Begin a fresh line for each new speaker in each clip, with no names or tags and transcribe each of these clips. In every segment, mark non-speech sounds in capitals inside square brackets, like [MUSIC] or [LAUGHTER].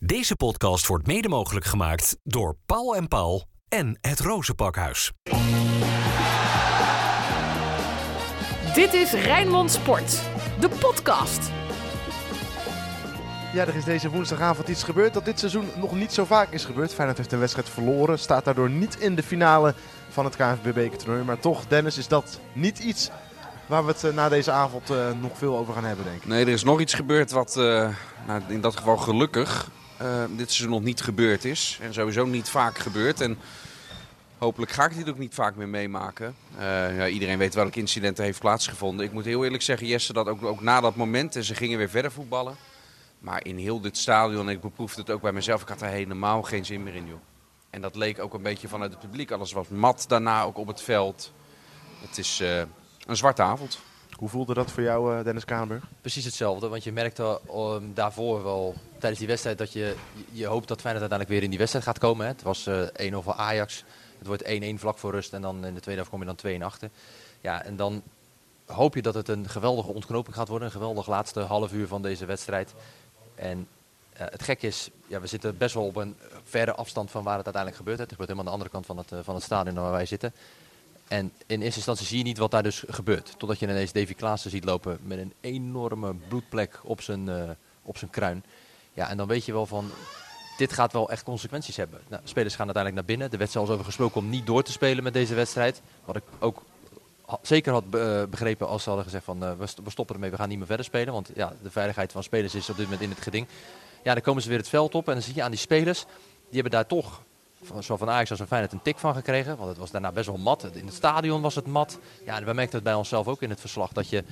Deze podcast wordt mede mogelijk gemaakt door Paul en Paul en het Rozenpakhuis.
Dit is Rijnmond Sport, de podcast.
Ja, er is deze woensdagavond iets gebeurd dat dit seizoen nog niet zo vaak is gebeurd. Feyenoord heeft een wedstrijd verloren, staat daardoor niet in de finale van het KNVB-toernooi. Maar toch, Dennis, is dat niet iets waar we het eh, na deze avond eh, nog veel over gaan hebben, denk ik.
Nee, er is nog iets gebeurd wat uh, nou, in dat geval gelukkig uh, dit seizoen nog niet gebeurd is. En sowieso niet vaak gebeurt. En hopelijk ga ik dit ook niet vaak meer meemaken. Uh, ja, iedereen weet welk incident er heeft plaatsgevonden. Ik moet heel eerlijk zeggen, Jesse, dat ook, ook na dat moment. En ze gingen weer verder voetballen. Maar in heel dit stadion, en ik beproefde het ook bij mezelf, ik had er helemaal geen zin meer in, joh. En dat leek ook een beetje vanuit het publiek. Alles was mat daarna ook op het veld. Het is uh, een zwarte avond.
Hoe voelde dat voor jou, Dennis Kaanberg?
Precies hetzelfde, want je merkte um, daarvoor wel tijdens die wedstrijd dat je, je hoopt dat Feyenoord uiteindelijk weer in die wedstrijd gaat komen. Hè. Het was uh, 1-0 voor Ajax, het wordt 1-1 vlak voor rust en dan in de tweede helft kom je dan 2 achter. Ja, en dan hoop je dat het een geweldige ontknoping gaat worden, een geweldig laatste half uur van deze wedstrijd. En uh, het gek is, ja, we zitten best wel op een verre afstand van waar het uiteindelijk gebeurt. Het gebeurt helemaal aan de andere kant van het, uh, van het stadion waar wij zitten. En in eerste instantie zie je niet wat daar dus gebeurt. Totdat je ineens Davy Klaassen ziet lopen met een enorme bloedplek op zijn, op zijn kruin. Ja, en dan weet je wel van, dit gaat wel echt consequenties hebben. Nou, spelers gaan uiteindelijk naar binnen. Er werd zelfs over gesproken om niet door te spelen met deze wedstrijd. Wat ik ook zeker had be uh, begrepen als ze hadden gezegd van, we, st we, stoppen ermee, we gaan niet meer verder spelen. Want ja, de veiligheid van spelers is op dit moment in het geding. Ja, dan komen ze weer het veld op en dan zie je aan die spelers, die hebben daar toch zowel van Ajax als van Feyenoord een tik van gekregen. Want het was daarna best wel mat. In het stadion was het mat. Ja, en we merkten het bij onszelf ook in het verslag. Dat je,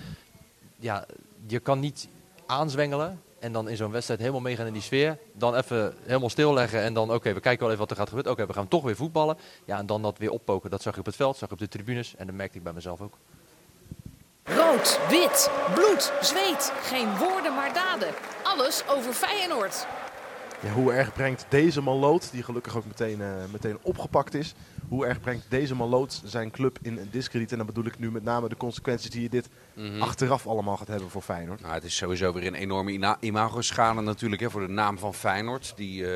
ja, je kan niet aanzwengelen. En dan in zo'n wedstrijd helemaal meegaan in die sfeer. Dan even helemaal stilleggen. En dan, oké, okay, we kijken wel even wat er gaat gebeuren. Oké, okay, we gaan toch weer voetballen. Ja, en dan dat weer oppoken. Dat zag je op het veld, zag je op de tribunes. En dat merkte ik bij mezelf ook.
Rood, wit, bloed, zweet. Geen woorden, maar daden. Alles over Feyenoord.
Ja, hoe erg brengt deze Malloot, die gelukkig ook meteen, uh, meteen opgepakt is, hoe erg brengt deze Malloot zijn club in discrediet? En dan bedoel ik nu met name de consequenties die je dit mm -hmm. achteraf allemaal gaat hebben voor Feyenoord.
Nou, het is sowieso weer een enorme imago-schade natuurlijk hè, voor de naam van Feyenoord. Die uh,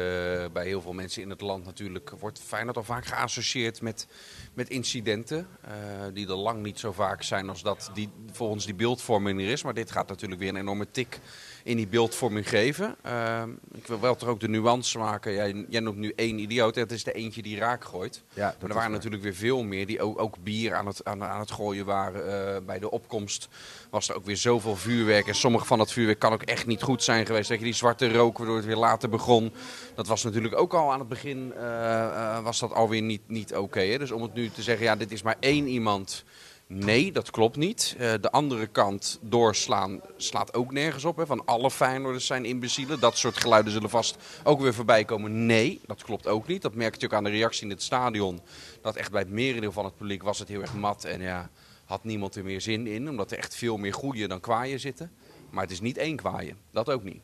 bij heel veel mensen in het land natuurlijk wordt Feyenoord al vaak geassocieerd met, met incidenten. Uh, die er lang niet zo vaak zijn als dat die, volgens die beeldvorming er is. Maar dit gaat natuurlijk weer een enorme tik in die beeldvorming geven. Uh, ik wil wel toch ook de nuance maken. Jij, jij noemt nu één idioot. Het is de eentje die raak gooit.
Ja,
maar er waren natuurlijk weer veel meer die ook, ook bier aan het, aan, aan het gooien waren. Uh, bij de opkomst was er ook weer zoveel vuurwerk. En sommige van dat vuurwerk kan ook echt niet goed zijn geweest. Dat je die zwarte rook, waardoor het weer later begon. Dat was natuurlijk ook al aan het begin uh, uh, was dat alweer niet, niet oké. Okay, dus om het nu te zeggen, ja, dit is maar één iemand... Nee, dat klopt niet. Uh, de andere kant doorslaan slaat ook nergens op. Hè. Van alle Feyenoorders zijn imbecielen. Dat soort geluiden zullen vast ook weer voorbij komen. Nee, dat klopt ook niet. Dat merk je ook aan de reactie in het stadion. Dat echt bij het merendeel van het publiek was het heel erg mat. En ja, had niemand er meer zin in. Omdat er echt veel meer goeie dan kwaaien zitten. Maar het is niet één kwaaien. Dat ook niet.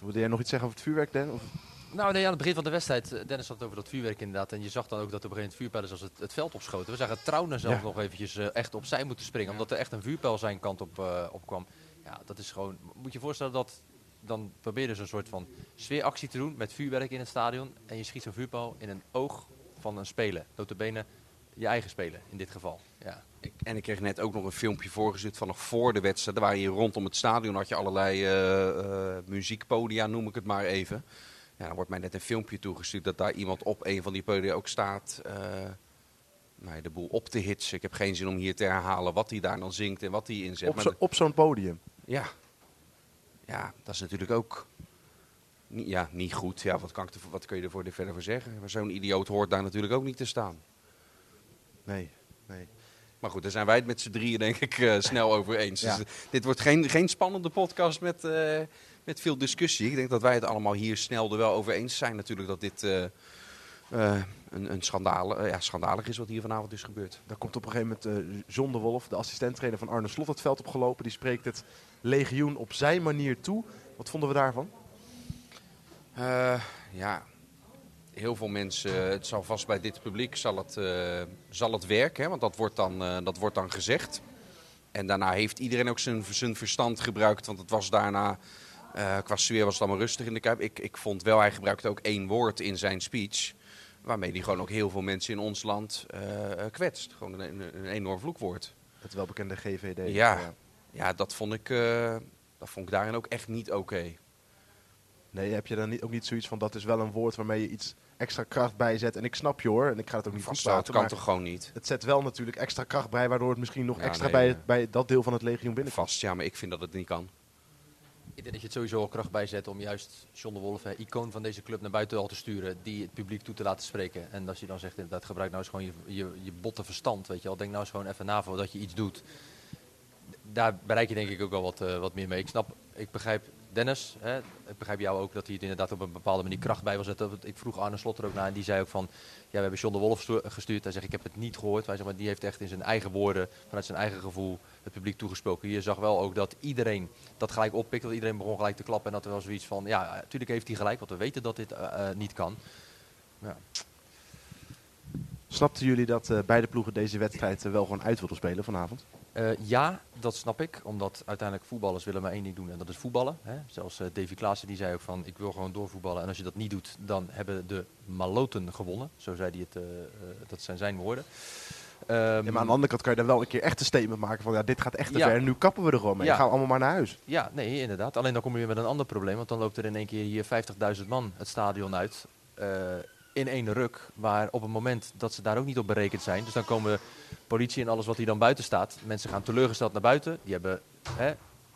Wilde jij nog iets zeggen over het vuurwerk, Dan? Of?
Nou, nee, aan het begin van de wedstrijd, Dennis had het over dat vuurwerk inderdaad. En je zag dan ook dat op een gegeven moment vuurpijlen als het, het veld opschoten. We zagen Trouwner zelf ja. nog eventjes uh, echt opzij moeten springen. Omdat er echt een vuurpijl zijn kant op, uh, op kwam. Ja, dat is gewoon... Moet je voorstellen dat... Dan probeer je dus een soort van sfeeractie te doen met vuurwerk in het stadion. En je schiet zo'n vuurpijl in een oog van een speler. Notabene je eigen speler in dit geval. Ja.
Ik, en ik kreeg net ook nog een filmpje voorgezet van nog voor de wedstrijd. Waar je rondom het stadion had je allerlei uh, muziekpodia, noem ik het maar even. Ja, dan wordt mij net een filmpje toegestuurd dat daar iemand op een van die podia ook staat. Uh, nou, de boel op te hitsen. Ik heb geen zin om hier te herhalen wat hij daar dan zingt en wat hij inzet.
Op, zo, op zo'n podium?
Ja. Ja, dat is natuurlijk ook niet, ja, niet goed. Ja, wat, kan ik er, wat kun je er voor verder voor zeggen? Maar zo'n idioot hoort daar natuurlijk ook niet te staan.
Nee, nee.
Maar goed, daar zijn wij het met z'n drieën denk ik uh, snel over eens. Ja. Dus, dit wordt geen, geen spannende podcast met... Uh, met veel discussie. Ik denk dat wij het allemaal hier snel er wel over eens zijn natuurlijk dat dit uh, uh, een, een schandaal, uh, ja, schandalig is wat hier vanavond is gebeurd.
Daar komt op een gegeven moment John de Wolf, de assistenttrainer van Arne Slot, het veld opgelopen. Die spreekt het legioen op zijn manier toe. Wat vonden we daarvan?
ja, heel veel mensen, het zal vast bij dit publiek, zal het, zal het werken. Hè? Want dat wordt, dan, dat wordt dan gezegd. En daarna heeft iedereen ook zijn, zijn verstand gebruikt, want het was daarna Eh, qua sfeer was het allemaal rustig in de Kuip. Ik, ik vond wel, hij gebruikte ook één woord in zijn speech. Waarmee hij gewoon ook heel veel mensen in ons land eh, eh, kwetst. Gewoon een, een, een enorm vloekwoord.
Het welbekende GVD.
Ja. Ja, dat vond ik, dat vond ik daarin ook echt niet oké.
Nee, heb je dan niet, ook niet zoiets van dat is wel een woord waarmee je iets extra kracht bijzet. En ik snap je hoor, en ik ga het ook niet
Vasthouden
vasthouden.
kan
Maar
toch gewoon niet?
het zet wel natuurlijk extra kracht bij, waardoor het misschien nog
Ja,
extra
nee,
bij, het- bij dat deel van het legioen binnenkomt.
Vast, ja, maar ik vind dat het niet kan.
Ik denk dat je het sowieso al kracht bijzet om juist John de Wolf, icoon van deze club, naar buiten al te sturen. Die het publiek toe te laten spreken. En als je dan zegt, inderdaad, gebruik nou eens gewoon je, je, je botte verstand. Weet je wel. Denk nou eens gewoon even na voordat je iets doet. Daar bereik je denk ik ook wel wat, eh, wat meer mee. Ik snap, ik begrijp Dennis, hè, ik begrijp jou ook dat hij het inderdaad op een bepaalde manier kracht bij wil zetten. Ik vroeg Arne Slot er ook naar en die zei ook van, ja we hebben John de Wolf stu- gestuurd. Hij zegt, ik heb het niet gehoord. Maar die heeft echt in zijn eigen woorden, vanuit zijn eigen gevoel, het publiek toegesproken. Je zag wel ook dat iedereen dat gelijk oppikt, dat iedereen begon gelijk te klappen. En dat er wel zoiets van, ja, natuurlijk heeft hij gelijk, want we weten dat dit eh, eh, niet kan. Ja.
Snapten jullie dat eh, beide ploegen deze wedstrijd wel gewoon uit wilden spelen vanavond?
Ja, dat snap ik. Omdat uiteindelijk voetballers willen maar één ding doen en dat is voetballen. Hè. Zelfs Davy Klaassen die zei ook van ik wil gewoon doorvoetballen. En als je dat niet doet, dan hebben de maloten gewonnen. Zo zei hij het, dat zijn zijn woorden.
Ja, maar aan de andere kant kan je daar wel een keer echt een statement maken van ja, dit gaat echt te
Ja.
ver. Nu kappen we er gewoon mee.
Ja.
Gaan we allemaal maar naar huis.
Ja, nee, inderdaad. Alleen dan kom je weer met een ander probleem. Want dan loopt er in één keer hier 50.000 man het stadion uit. eh, in één ruk. Waar op het moment dat ze daar ook niet op berekend zijn. Dus dan komen politie en alles wat hier dan buiten staat. Mensen gaan teleurgesteld naar buiten. Die hebben hè,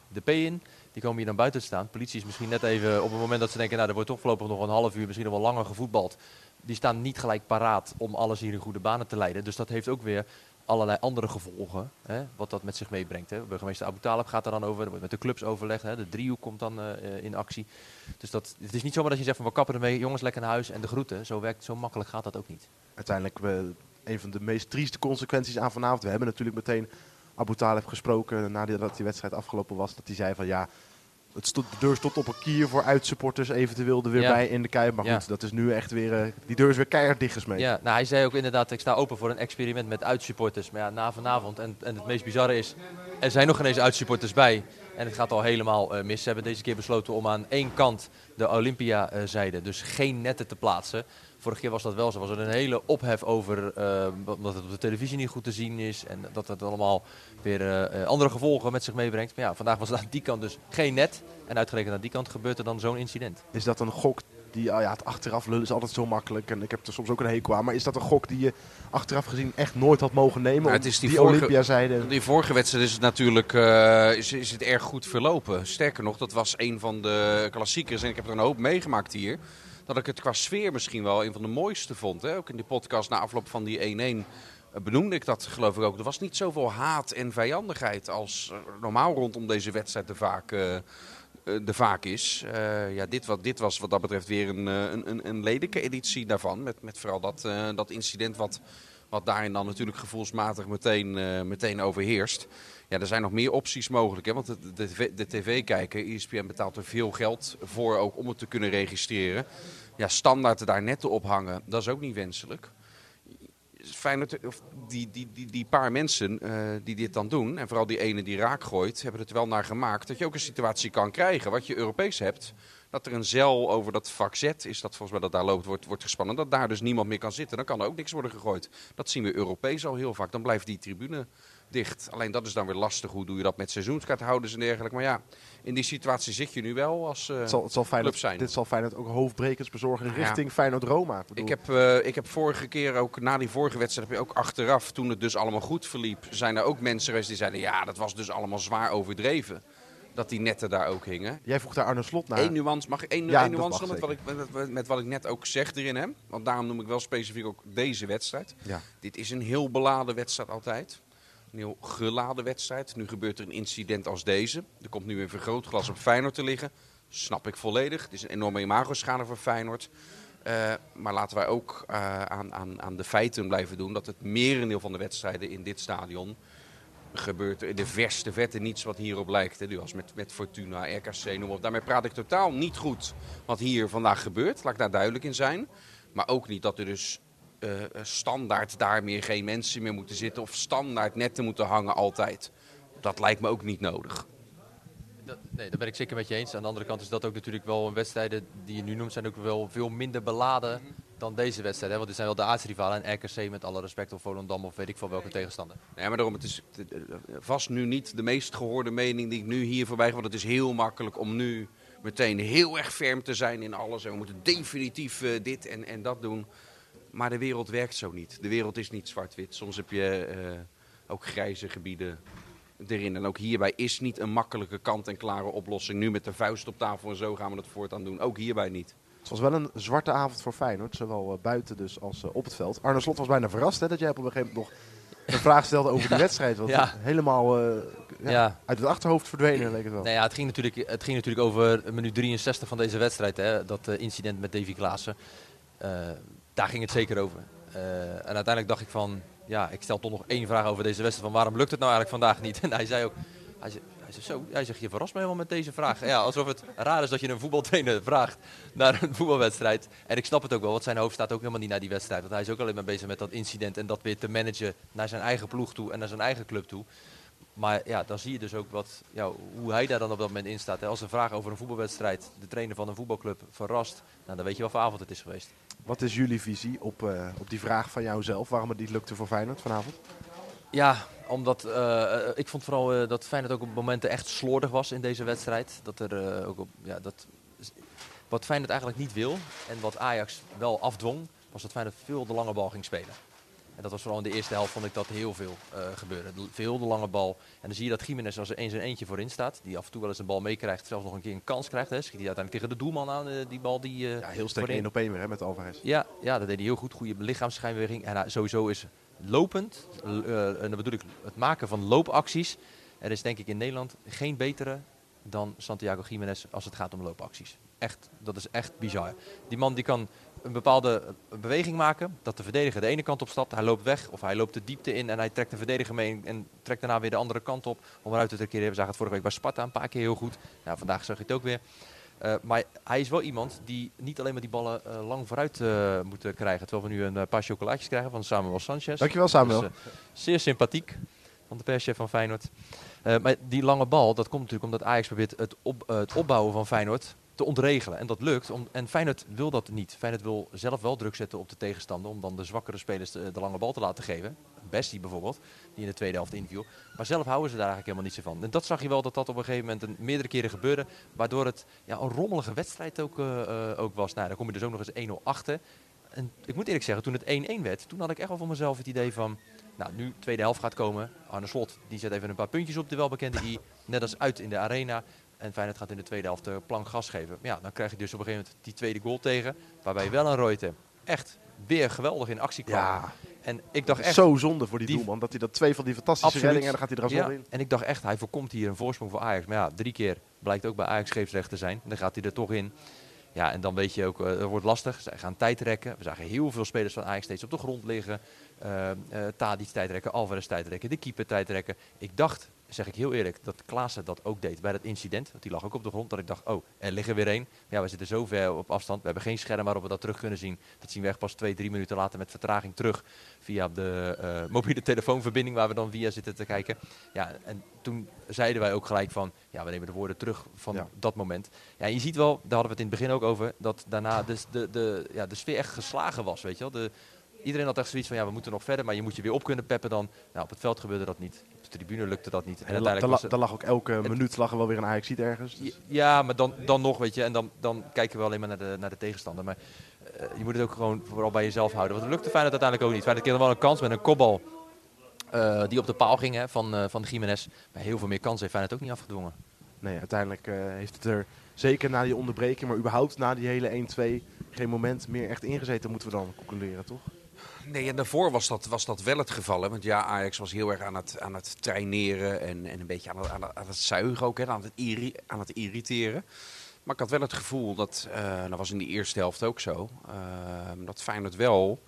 de P in. Die komen hier dan buiten te staan. Politie is misschien net even op het moment dat ze denken. Nou, er wordt toch voorlopig nog een half uur, misschien nog wel langer gevoetbald. Die staan niet gelijk paraat om alles hier in goede banen te leiden. Dus dat heeft ook weer allerlei andere gevolgen, hè, wat dat met zich meebrengt. Hè. Burgemeester Abu Talib gaat er dan over, er wordt met de clubs overlegd, hè. de driehoek komt dan eh, in actie. Dus dat, het is niet zomaar dat je zegt van we kappen ermee, jongens lekker naar huis en de groeten. Zo, werkt, zo makkelijk gaat dat ook niet.
Uiteindelijk eh, een van de meest trieste consequenties aan vanavond. We hebben natuurlijk meteen Abu Talib gesproken nadat die wedstrijd afgelopen was. Dat hij zei van ja, het stond, de deur stond op een kier voor uitsupporters eventueel er weer
Ja.
bij in de Kuip. Maar
Ja.
goed, dat is nu echt weer, eh, die deur is weer keihard dichtgesmeten.
Ja, nou, hij zei ook inderdaad, ik sta open voor een experiment met uitsupporters. Maar ja, na vanavond, en, en het meest bizarre is, er zijn nog geen eens uitsupporters bij. En het gaat al helemaal eh, mis. Ze hebben deze keer besloten om aan één kant de Olympia-zijde, dus geen netten te plaatsen. Vorige keer was dat wel zo. Was er een hele ophef over eh, omdat het op de televisie niet goed te zien is. En dat het allemaal weer eh, eh, andere gevolgen met zich meebrengt. Maar ja, vandaag was het aan die kant dus geen net. En uitgerekend aan die kant gebeurt er dan zo'n incident.
Is dat een gok die, ah ja, het achteraf lullen is altijd zo makkelijk. En ik heb er soms ook een hekel aan. Maar is dat een gok die je achteraf gezien echt nooit had mogen nemen?
Het is die
die
vorige-
Olympiazijde.
Die vorige wedstrijd is het natuurlijk eh, is, is het erg goed verlopen. Sterker nog, dat was een van de klassiekers. En ik heb er een hoop meegemaakt hier. Dat ik het qua sfeer misschien wel een van de mooiste vond. Hè? Ook in die podcast na afloop van die 1-1 eh, benoemde ik dat geloof ik ook. Er was niet zoveel haat en vijandigheid als eh, normaal rondom deze wedstrijd er vaak, eh, eh, er vaak is. Eh, ja, dit, wat, dit was wat dat betreft weer een, eh, een, een, lelijke editie daarvan. Met, met vooral dat, eh, dat incident wat, wat daarin dan natuurlijk gevoelsmatig meteen, eh, meteen overheerst. Ja, er zijn nog meer opties mogelijk. Hè? Want de, de, de tv-kijker, ESPN betaalt er veel geld voor ook om het te kunnen registreren. Ja, standaard daar netten ophangen, dat is ook niet wenselijk. Of die, die, die, die paar mensen eh, die dit dan doen, en vooral die ene die raak gooit, hebben het wel naar gemaakt dat je ook een situatie kan krijgen. Wat je Europees hebt, dat er een zeil over dat vak Z is, dat volgens mij dat daar loopt, wordt, wordt gespannen. Dat daar dus niemand meer kan zitten. Dan kan er ook niks worden gegooid. Dat zien we Europees al heel vaak. Dan blijft die tribune dicht. Alleen dat is dan weer lastig. Hoe doe je dat met seizoenskaarthouders en dergelijke. Maar ja, in die situatie zit je nu wel als eh,
Het zal, het zal Feyenoord,
club zijn.
Dit zal Feyenoord ook hoofdbrekers bezorgen
Ja.
richting Feyenoord-Roma.
Ik heb, eh, ik heb vorige keer ook, na die vorige wedstrijd, heb je ook achteraf, toen het dus allemaal goed verliep, zijn er ook mensen geweest die zeiden, ja, dat was dus allemaal zwaar overdreven. Dat die netten daar ook hingen.
Jij vroeg daar Arne Slot naar.
Eén nuance, mag ik één,
Ja,
één
dat
nuance met wat, ik, met, wat ik net ook zeg erin heb? Want daarom noem ik wel specifiek ook deze wedstrijd.
Ja.
Dit is een heel beladen wedstrijd altijd. Een heel geladen wedstrijd. Nu gebeurt er een incident als deze. Er komt nu een vergrootglas op Feyenoord te liggen. Snap ik volledig. Het is een enorme imagoschade voor Feyenoord. Eh, maar laten wij ook eh, aan, aan, aan de feiten blijven doen. Dat het merendeel van de wedstrijden in dit stadion gebeurt er in de verste vette niets wat hierop lijkt. Hè. Nu als met, met Fortuna, RKC, noem op. Daarmee praat ik totaal niet goed wat hier vandaag gebeurt. Laat ik daar duidelijk in zijn. Maar ook niet dat er dus eh, eh, standaard daar meer geen mensen meer moeten zitten. Of standaard netten moeten hangen altijd. Dat lijkt me ook niet nodig.
dat, nee, daar ben ik zeker met je eens. Aan de andere kant is dat ook natuurlijk wel wedstrijden die je nu noemt, zijn ook wel veel minder beladen dan deze wedstrijd. Hè? Want dit zijn wel de aardsrivalen en RKC met alle respect of Volendam of weet ik veel welke tegenstander.
Nee, maar daarom, het is eh, vast nu niet de meest gehoorde mening die ik nu hier voorbij ga. Want het is heel makkelijk om nu meteen heel erg ferm te zijn in alles. En we moeten definitief eh, dit en, en dat doen. Maar de wereld werkt zo niet. De wereld is niet zwart-wit. Soms heb je eh, ook grijze gebieden erin. En ook hierbij is niet een makkelijke kant-en-klare oplossing. Nu met de vuist op tafel en zo gaan we het voortaan doen. Ook hierbij niet.
Het was wel een zwarte avond voor Feyenoord, zowel eh, buiten dus als eh, op het veld. Arne Slot was bijna verrast hè, dat jij op een gegeven moment nog een vraag stelde over [LAUGHS] die wedstrijd. Want
Ja.
helemaal eh, ja,
Ja.
uit het achterhoofd verdwenen leek het wel.
Nou ja, het ging natuurlijk, het ging natuurlijk over minuut 63 van deze wedstrijd. Hè, dat incident met Davy Klaassen. Daar ging het zeker over. En uiteindelijk dacht ik van, ja, ik stel toch nog één vraag over deze wedstrijd. Van waarom lukt het nou eigenlijk vandaag niet? [LAUGHS] En hij zei ook, hij zei, hij zei zo, hij zegt, je verrast me helemaal met deze vraag. Ja, alsof het raar is dat je een voetbaltrainer [LAUGHS] vraagt naar een voetbalwedstrijd. En ik snap het ook wel, want zijn hoofd staat ook helemaal niet naar die wedstrijd. Want hij is ook alleen maar bezig met dat incident en dat weer te managen naar zijn eigen ploeg toe en naar zijn eigen club toe. Maar ja, dan zie je dus ook wat, ja, hoe hij daar dan op dat moment in staat. Als een vraag over een voetbalwedstrijd de trainer van een voetbalclub verrast, nou, dan weet je wel voor avond het is geweest.
Wat is jullie visie op, eh, op die vraag van jouzelf? Waarom het niet lukte voor Feyenoord vanavond?
Ja, omdat eh, eh, ik vond vooral eh, dat Feyenoord ook op momenten echt slordig was in deze wedstrijd. Dat er eh, ook op, ja, dat, wat Feyenoord eigenlijk niet wil en wat Ajax wel afdwong, was dat Feyenoord veel de lange bal ging spelen. En dat was vooral in de eerste helft vond ik dat heel veel gebeurde. De- Veel de lange bal. En dan zie je dat Jiménez als er eens en eentje voorin staat, die af en toe wel eens een bal meekrijgt, zelfs nog een keer een kans krijgt. Hè. Schiet hij uiteindelijk tegen de doelman aan, die bal die...
Ja, heel sterk
voorin.
één op één weer hè, met Alvarez.
ja, ja, dat deed hij heel goed. Goede lichaamsschijnbeweging. En sowieso is lopend, l- eh, en dan bedoel ik het maken van loopacties. Er is denk ik in Nederland geen betere dan Santiago Jiménez als het gaat om loopacties. Echt, dat is echt bizar. Die man die kan een bepaalde eh, beweging maken, dat de verdediger de ene kant op stapt, hij loopt weg of hij loopt de diepte in en hij trekt de verdediger mee en trekt daarna weer de andere kant op om eruit te trekken. We zagen het vorige week bij Sparta een paar keer heel goed. Nou, vandaag zag je het ook weer. Eh, maar hij is wel iemand die niet alleen maar die ballen eh, lang vooruit eh moeten krijgen. Terwijl we nu een paar chocolaatjes krijgen van Samuel Sanchez.
Dankjewel Samuel.
Dus, zeer sympathiek van de perschef van Feyenoord. Maar die lange bal, dat komt natuurlijk omdat Ajax probeert het, op, het opbouwen van Feyenoord te ontregelen. En dat lukt. Om, en Feyenoord wil dat niet. Feyenoord wil zelf wel druk zetten op de tegenstander om dan de zwakkere spelers de, de lange bal te laten geven. Bessie bijvoorbeeld, die in de tweede helft inviel. Maar zelf houden ze daar eigenlijk helemaal niet zo van. En dat zag je wel dat dat op een gegeven moment een, meerdere keren gebeurde. Waardoor het ja, een rommelige wedstrijd ook, eh, eh, ook was. Nou, dan kom je dus ook nog eens 1-0 achter. En ik moet eerlijk zeggen, toen het 1-1 werd, toen had ik echt wel voor mezelf het idee van... Nou, nu tweede helft gaat komen. Arne Slot, die zet even een paar puntjes op de welbekende I. Net als uit in de arena. En Feyenoord gaat in de tweede helft de plank gas geven. Ja, dan krijg je dus op een gegeven moment die tweede goal tegen. Waarbij wel een Reuter echt weer geweldig in actie kwam.
Ja,
En ik dacht echt...
zo zonde voor die,
die-
doelman. Dat hij dat twee van die fantastische
Absoluut.
reddingen en dan gaat hij er alsnog
Ja,
in.
en ik dacht echt, hij voorkomt hier een voorsprong voor Ajax. Maar ja, drie keer blijkt ook bij Ajax scheepsrecht te zijn. Dan gaat hij er toch in. Ja, en dan weet je ook, eh, het wordt lastig. Zij gaan tijd rekken. We zagen heel veel spelers van Ajax steeds op de grond liggen. Uh, Tadic tijdrekken, Alvarez tijdrekken, de keeper tijdrekken. Ik dacht, zeg ik heel eerlijk, dat Klaassen dat ook deed bij dat incident. Want die lag ook op de grond. Dat ik dacht, oh, er liggen weer één. Ja, we zitten zo ver op afstand. We hebben geen scherm waarop we dat terug kunnen zien. Dat zien we echt pas twee, drie minuten later met vertraging terug. Via de eh, mobiele telefoonverbinding waar we dan via zitten te kijken. Ja, en toen zeiden wij ook gelijk van, ja, we nemen de woorden terug van
Ja.
dat moment. Ja, je ziet wel, daar hadden we het in het begin ook over, dat daarna de, de, de, ja, de sfeer echt geslagen was, weet je wel. De, iedereen had echt zoiets van, ja, we moeten nog verder, maar je moet je weer op kunnen peppen dan. Nou, op het veld gebeurde dat niet. Tribune lukte dat niet. En
En
uiteindelijk was het-
lag ook elke minuut lag er wel weer een Ajax ergens. Dus-
ja, maar dan, dan nog, weet je. En dan, dan kijken we alleen maar naar de, naar de tegenstander. Maar eh, je moet het ook gewoon vooral bij jezelf houden. Want het lukte Feyenoord uiteindelijk ook niet. Feyenoord kreeg wel een kans met een kopbal eh, die op de paal ging hè, van, eh van Jiménez. Maar heel veel meer kansen heeft Feyenoord ook niet afgedwongen.
Nee, uiteindelijk heeft het er zeker na die onderbreking, maar überhaupt na die hele 1-2 geen moment meer echt ingezeten, moeten we dan concluderen, toch?
Nee, en daarvoor was dat, was dat wel het geval. Hè? Want ja, Ajax was heel erg aan het, aan het traineren en, en een beetje aan het, aan het, aan het zuigen ook, hè? Aan, het irri- aan het irriteren. Maar ik had wel het gevoel, dat, eh, dat was in de eerste helft ook zo, eh, dat Feyenoord wel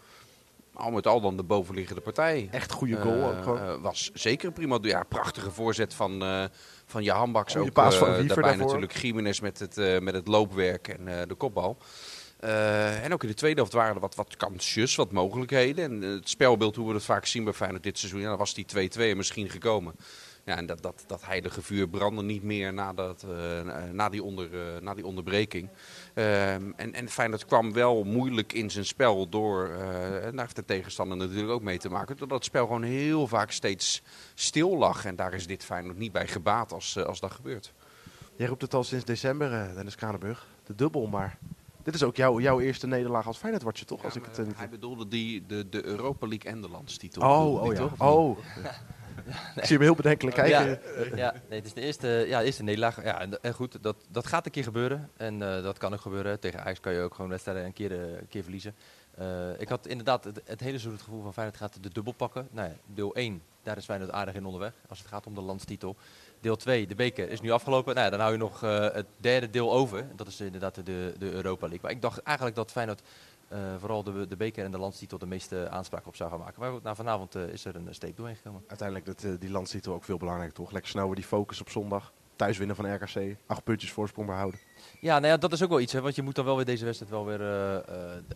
al met al dan de bovenliggende partij
Echt goede goal ook gewoon.
eh, was zeker prima. Ja, prachtige voorzet van, eh van Jahan Baks. Ook
paas van
daarbij
daarvoor.
natuurlijk Jiménez met het, met het loopwerk en de kopbal. Eh, en ook in de tweede helft waren er wat, wat kansjes, wat mogelijkheden. En eh, het spelbeeld, hoe we het vaak zien bij Feyenoord dit seizoen, ja, dan was die 2-2 misschien gekomen. Ja, en dat, dat, dat heilige vuur brandde niet meer na, dat, eh, na, die, onder, na die onderbreking. Ehm, en, en Feyenoord kwam wel moeilijk in zijn spel door, daar heeft de tegenstander natuurlijk ook mee te maken, doordat het spel gewoon heel vaak steeds stil lag. En daar is dit Feyenoord niet bij gebaat als, als dat gebeurt.
Jij roept het al sinds december, Dennis Kranenburg. De dubbel, maar dit is ook jouw, jouw eerste nederlaag als Feyenoord-watcher, toch? als ik het, niet...
Hij bedoelde die, de, de Europa League en de landstitel.
Oh, oh ja. Oh. [LAUGHS] Ik zie hem heel bedenkelijk kijken.
Ja, ja nee, het is de eerste, ja, de eerste nederlaag. Ja, en, goed, dat, dat gaat een keer gebeuren. En uh, dat kan ook gebeuren. Tegen Ajax kan je ook gewoon wedstrijden een keer, een keer verliezen. Uh, ik had inderdaad het, het, hele seizoen het gevoel van Feyenoord gaat de dubbel pakken. Nou ja, deel 1, daar is Feyenoord aardig in onderweg. Als het gaat om de landstitel. Deel 2, de beker, is nu afgelopen. Nou ja, dan hou je nog het derde deel over. Dat is inderdaad de, de Europa League. Maar ik dacht eigenlijk dat Feyenoord uh, vooral de, de beker en de landstitel de meeste aanspraak op zou gaan maken. Maar goed, nou, vanavond uh, is er een steek doorheen gekomen.
Uiteindelijk dat, die landstitel ook veel belangrijker toch? Lekker snel weer die focus op zondag. Thuis winnen van RKC. Acht puntjes voorsprong behouden.
Ja, nou ja, dat is ook wel iets. Hè, want je moet dan wel weer deze wedstrijd wel weer...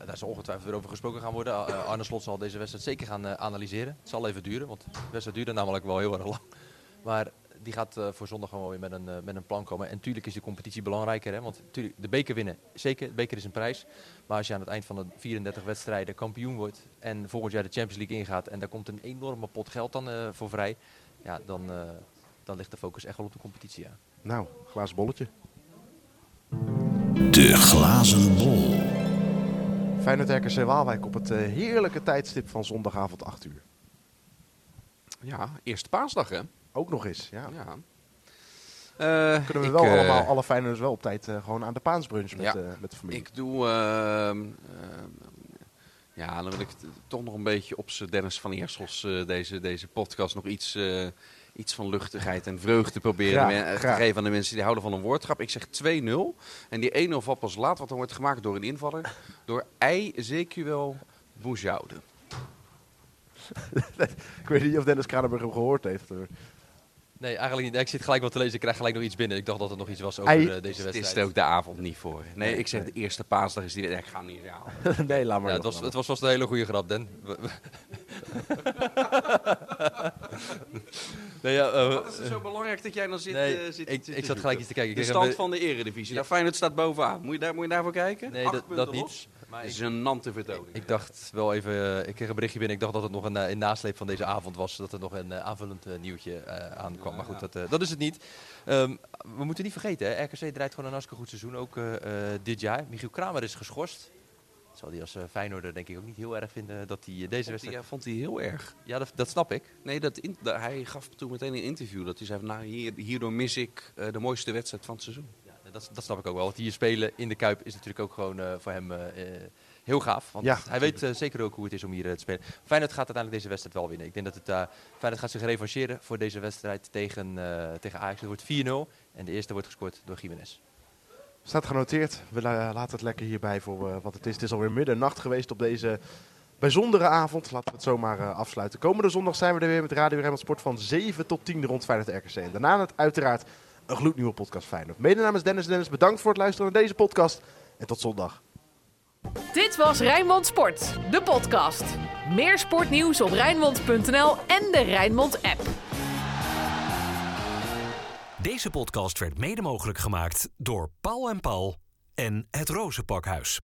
daar zal ongetwijfeld weer over gesproken gaan worden. Arne Slot zal deze wedstrijd zeker gaan analyseren. Het zal even duren, want de wedstrijd duurde namelijk wel heel erg lang. Maar die gaat uh, voor zondag gewoon weer met een, uh, met een plan komen. En natuurlijk is de competitie belangrijker. Hè? Want tuurlijk, de beker winnen, zeker. De beker is een prijs. Maar als je aan het eind van de 34 wedstrijden kampioen wordt. En volgend jaar de Champions League ingaat. En daar komt een enorme pot geld dan uh, voor vrij. Ja, dan, dan ligt de focus echt wel op de competitie. Ja.
Nou, glazen bolletje.
De glazen bol.
Feyenoord RKC Waalwijk op het heerlijke tijdstip van zondagavond 8 uur.
Ja, eerste paasdag hè?
Ook nog eens, ja.
ja.
Uh, Kunnen we
ik,
wel
uh,
allemaal, alle Feyenoorders wel op tijd uh, gewoon aan de paansbrunch met,
ja,
met de familie.
Ik doe... ehm, ja, dan wil ik toch nog een beetje op z'n Dennis van Eersels deze, deze podcast nog iets, iets van luchtigheid en vreugde proberen
graag,
te geven aan de mensen die houden van een woordgrap. Ik zeg 2-0 en die 1-0 valt pas laat, want dan wordt gemaakt door een invaller. door. Ezekiel Boujoude. [LAUGHS]
ik weet niet of Dennis Kranenburg hem gehoord heeft.
Nee, eigenlijk niet. Ik zit gelijk wat te lezen. Ik krijg gelijk nog iets binnen. Ik dacht dat het nog iets was over Ei, uh, deze wedstrijd.
Het is er ook de avond niet voor. Nee, nee ik zeg nee. de eerste paasdag is die... Nee, ik ga niet halen. [LAUGHS]
nee, laat maar.
Ja, het, was, het was vast een hele goede grap, Den. [LAUGHS]
nee, ja, uh, Wat is het zo belangrijk dat jij dan zit,
nee,
uh, zit,
ik,
zit
ik zat gelijk iets te kijken.
De stand van de eredivisie. Ja. Nou, Feyenoord staat bovenaan. Moet je, daar, moet je daarvoor kijken?
Nee, dat, dat niet.
Maar is een nante vertoning.
Ik dacht wel even, uh, ik kreeg een berichtje binnen. Ik dacht dat het nog een uh, in nasleep van deze avond was. Dat er nog een uh, aanvullend nieuwtje aankwam. Ja, maar goed, dat, dat is het niet. Um, we moeten niet vergeten, hè, RKC draait gewoon een hartstikke goed seizoen. Ook dit jaar. Michiel Kramer is geschorst. Dat zal hij als Feyenoorder denk ik ook niet heel erg vinden dat hij deze
vond
wedstrijd...
Ja, vond hij heel erg.
Ja, dat, dat snap ik.
Nee, dat in, dat, hij gaf toen meteen een interview dat hij zei, nou, hier, hierdoor mis ik de mooiste wedstrijd van het seizoen.
Dat, dat snap ik ook wel. Want hier spelen in de Kuip is natuurlijk ook gewoon voor hem heel gaaf. Want
ja,
hij weet uh, zeker ook hoe het is om hier uh, te spelen. Feyenoord gaat uiteindelijk deze wedstrijd wel winnen. Ik denk dat het, uh, Feyenoord gaat zich revancheren voor deze wedstrijd tegen, tegen Ajax. Het wordt 4-0 en de eerste wordt gescoord door Jiménez.
Staat genoteerd. We laten het lekker hierbij voor wat het is. Het is alweer middernacht geweest op deze bijzondere avond. Laten we het zomaar afsluiten. Komende zondag zijn we er weer met Radio Rijnmond Sport van 7 tot 10 rond Feyenoord RKC. En daarna het uiteraard een gloednieuwe podcast Feyenoord. Mede namens Dennis Dennis bedankt voor het luisteren naar deze podcast. En tot zondag.
Dit was Rijnmond Sport, de podcast. Meer sportnieuws op Rijnmond.nl en de Rijnmond app.
Deze podcast werd mede mogelijk gemaakt door Paul en Paul en het Rozenpakhuis.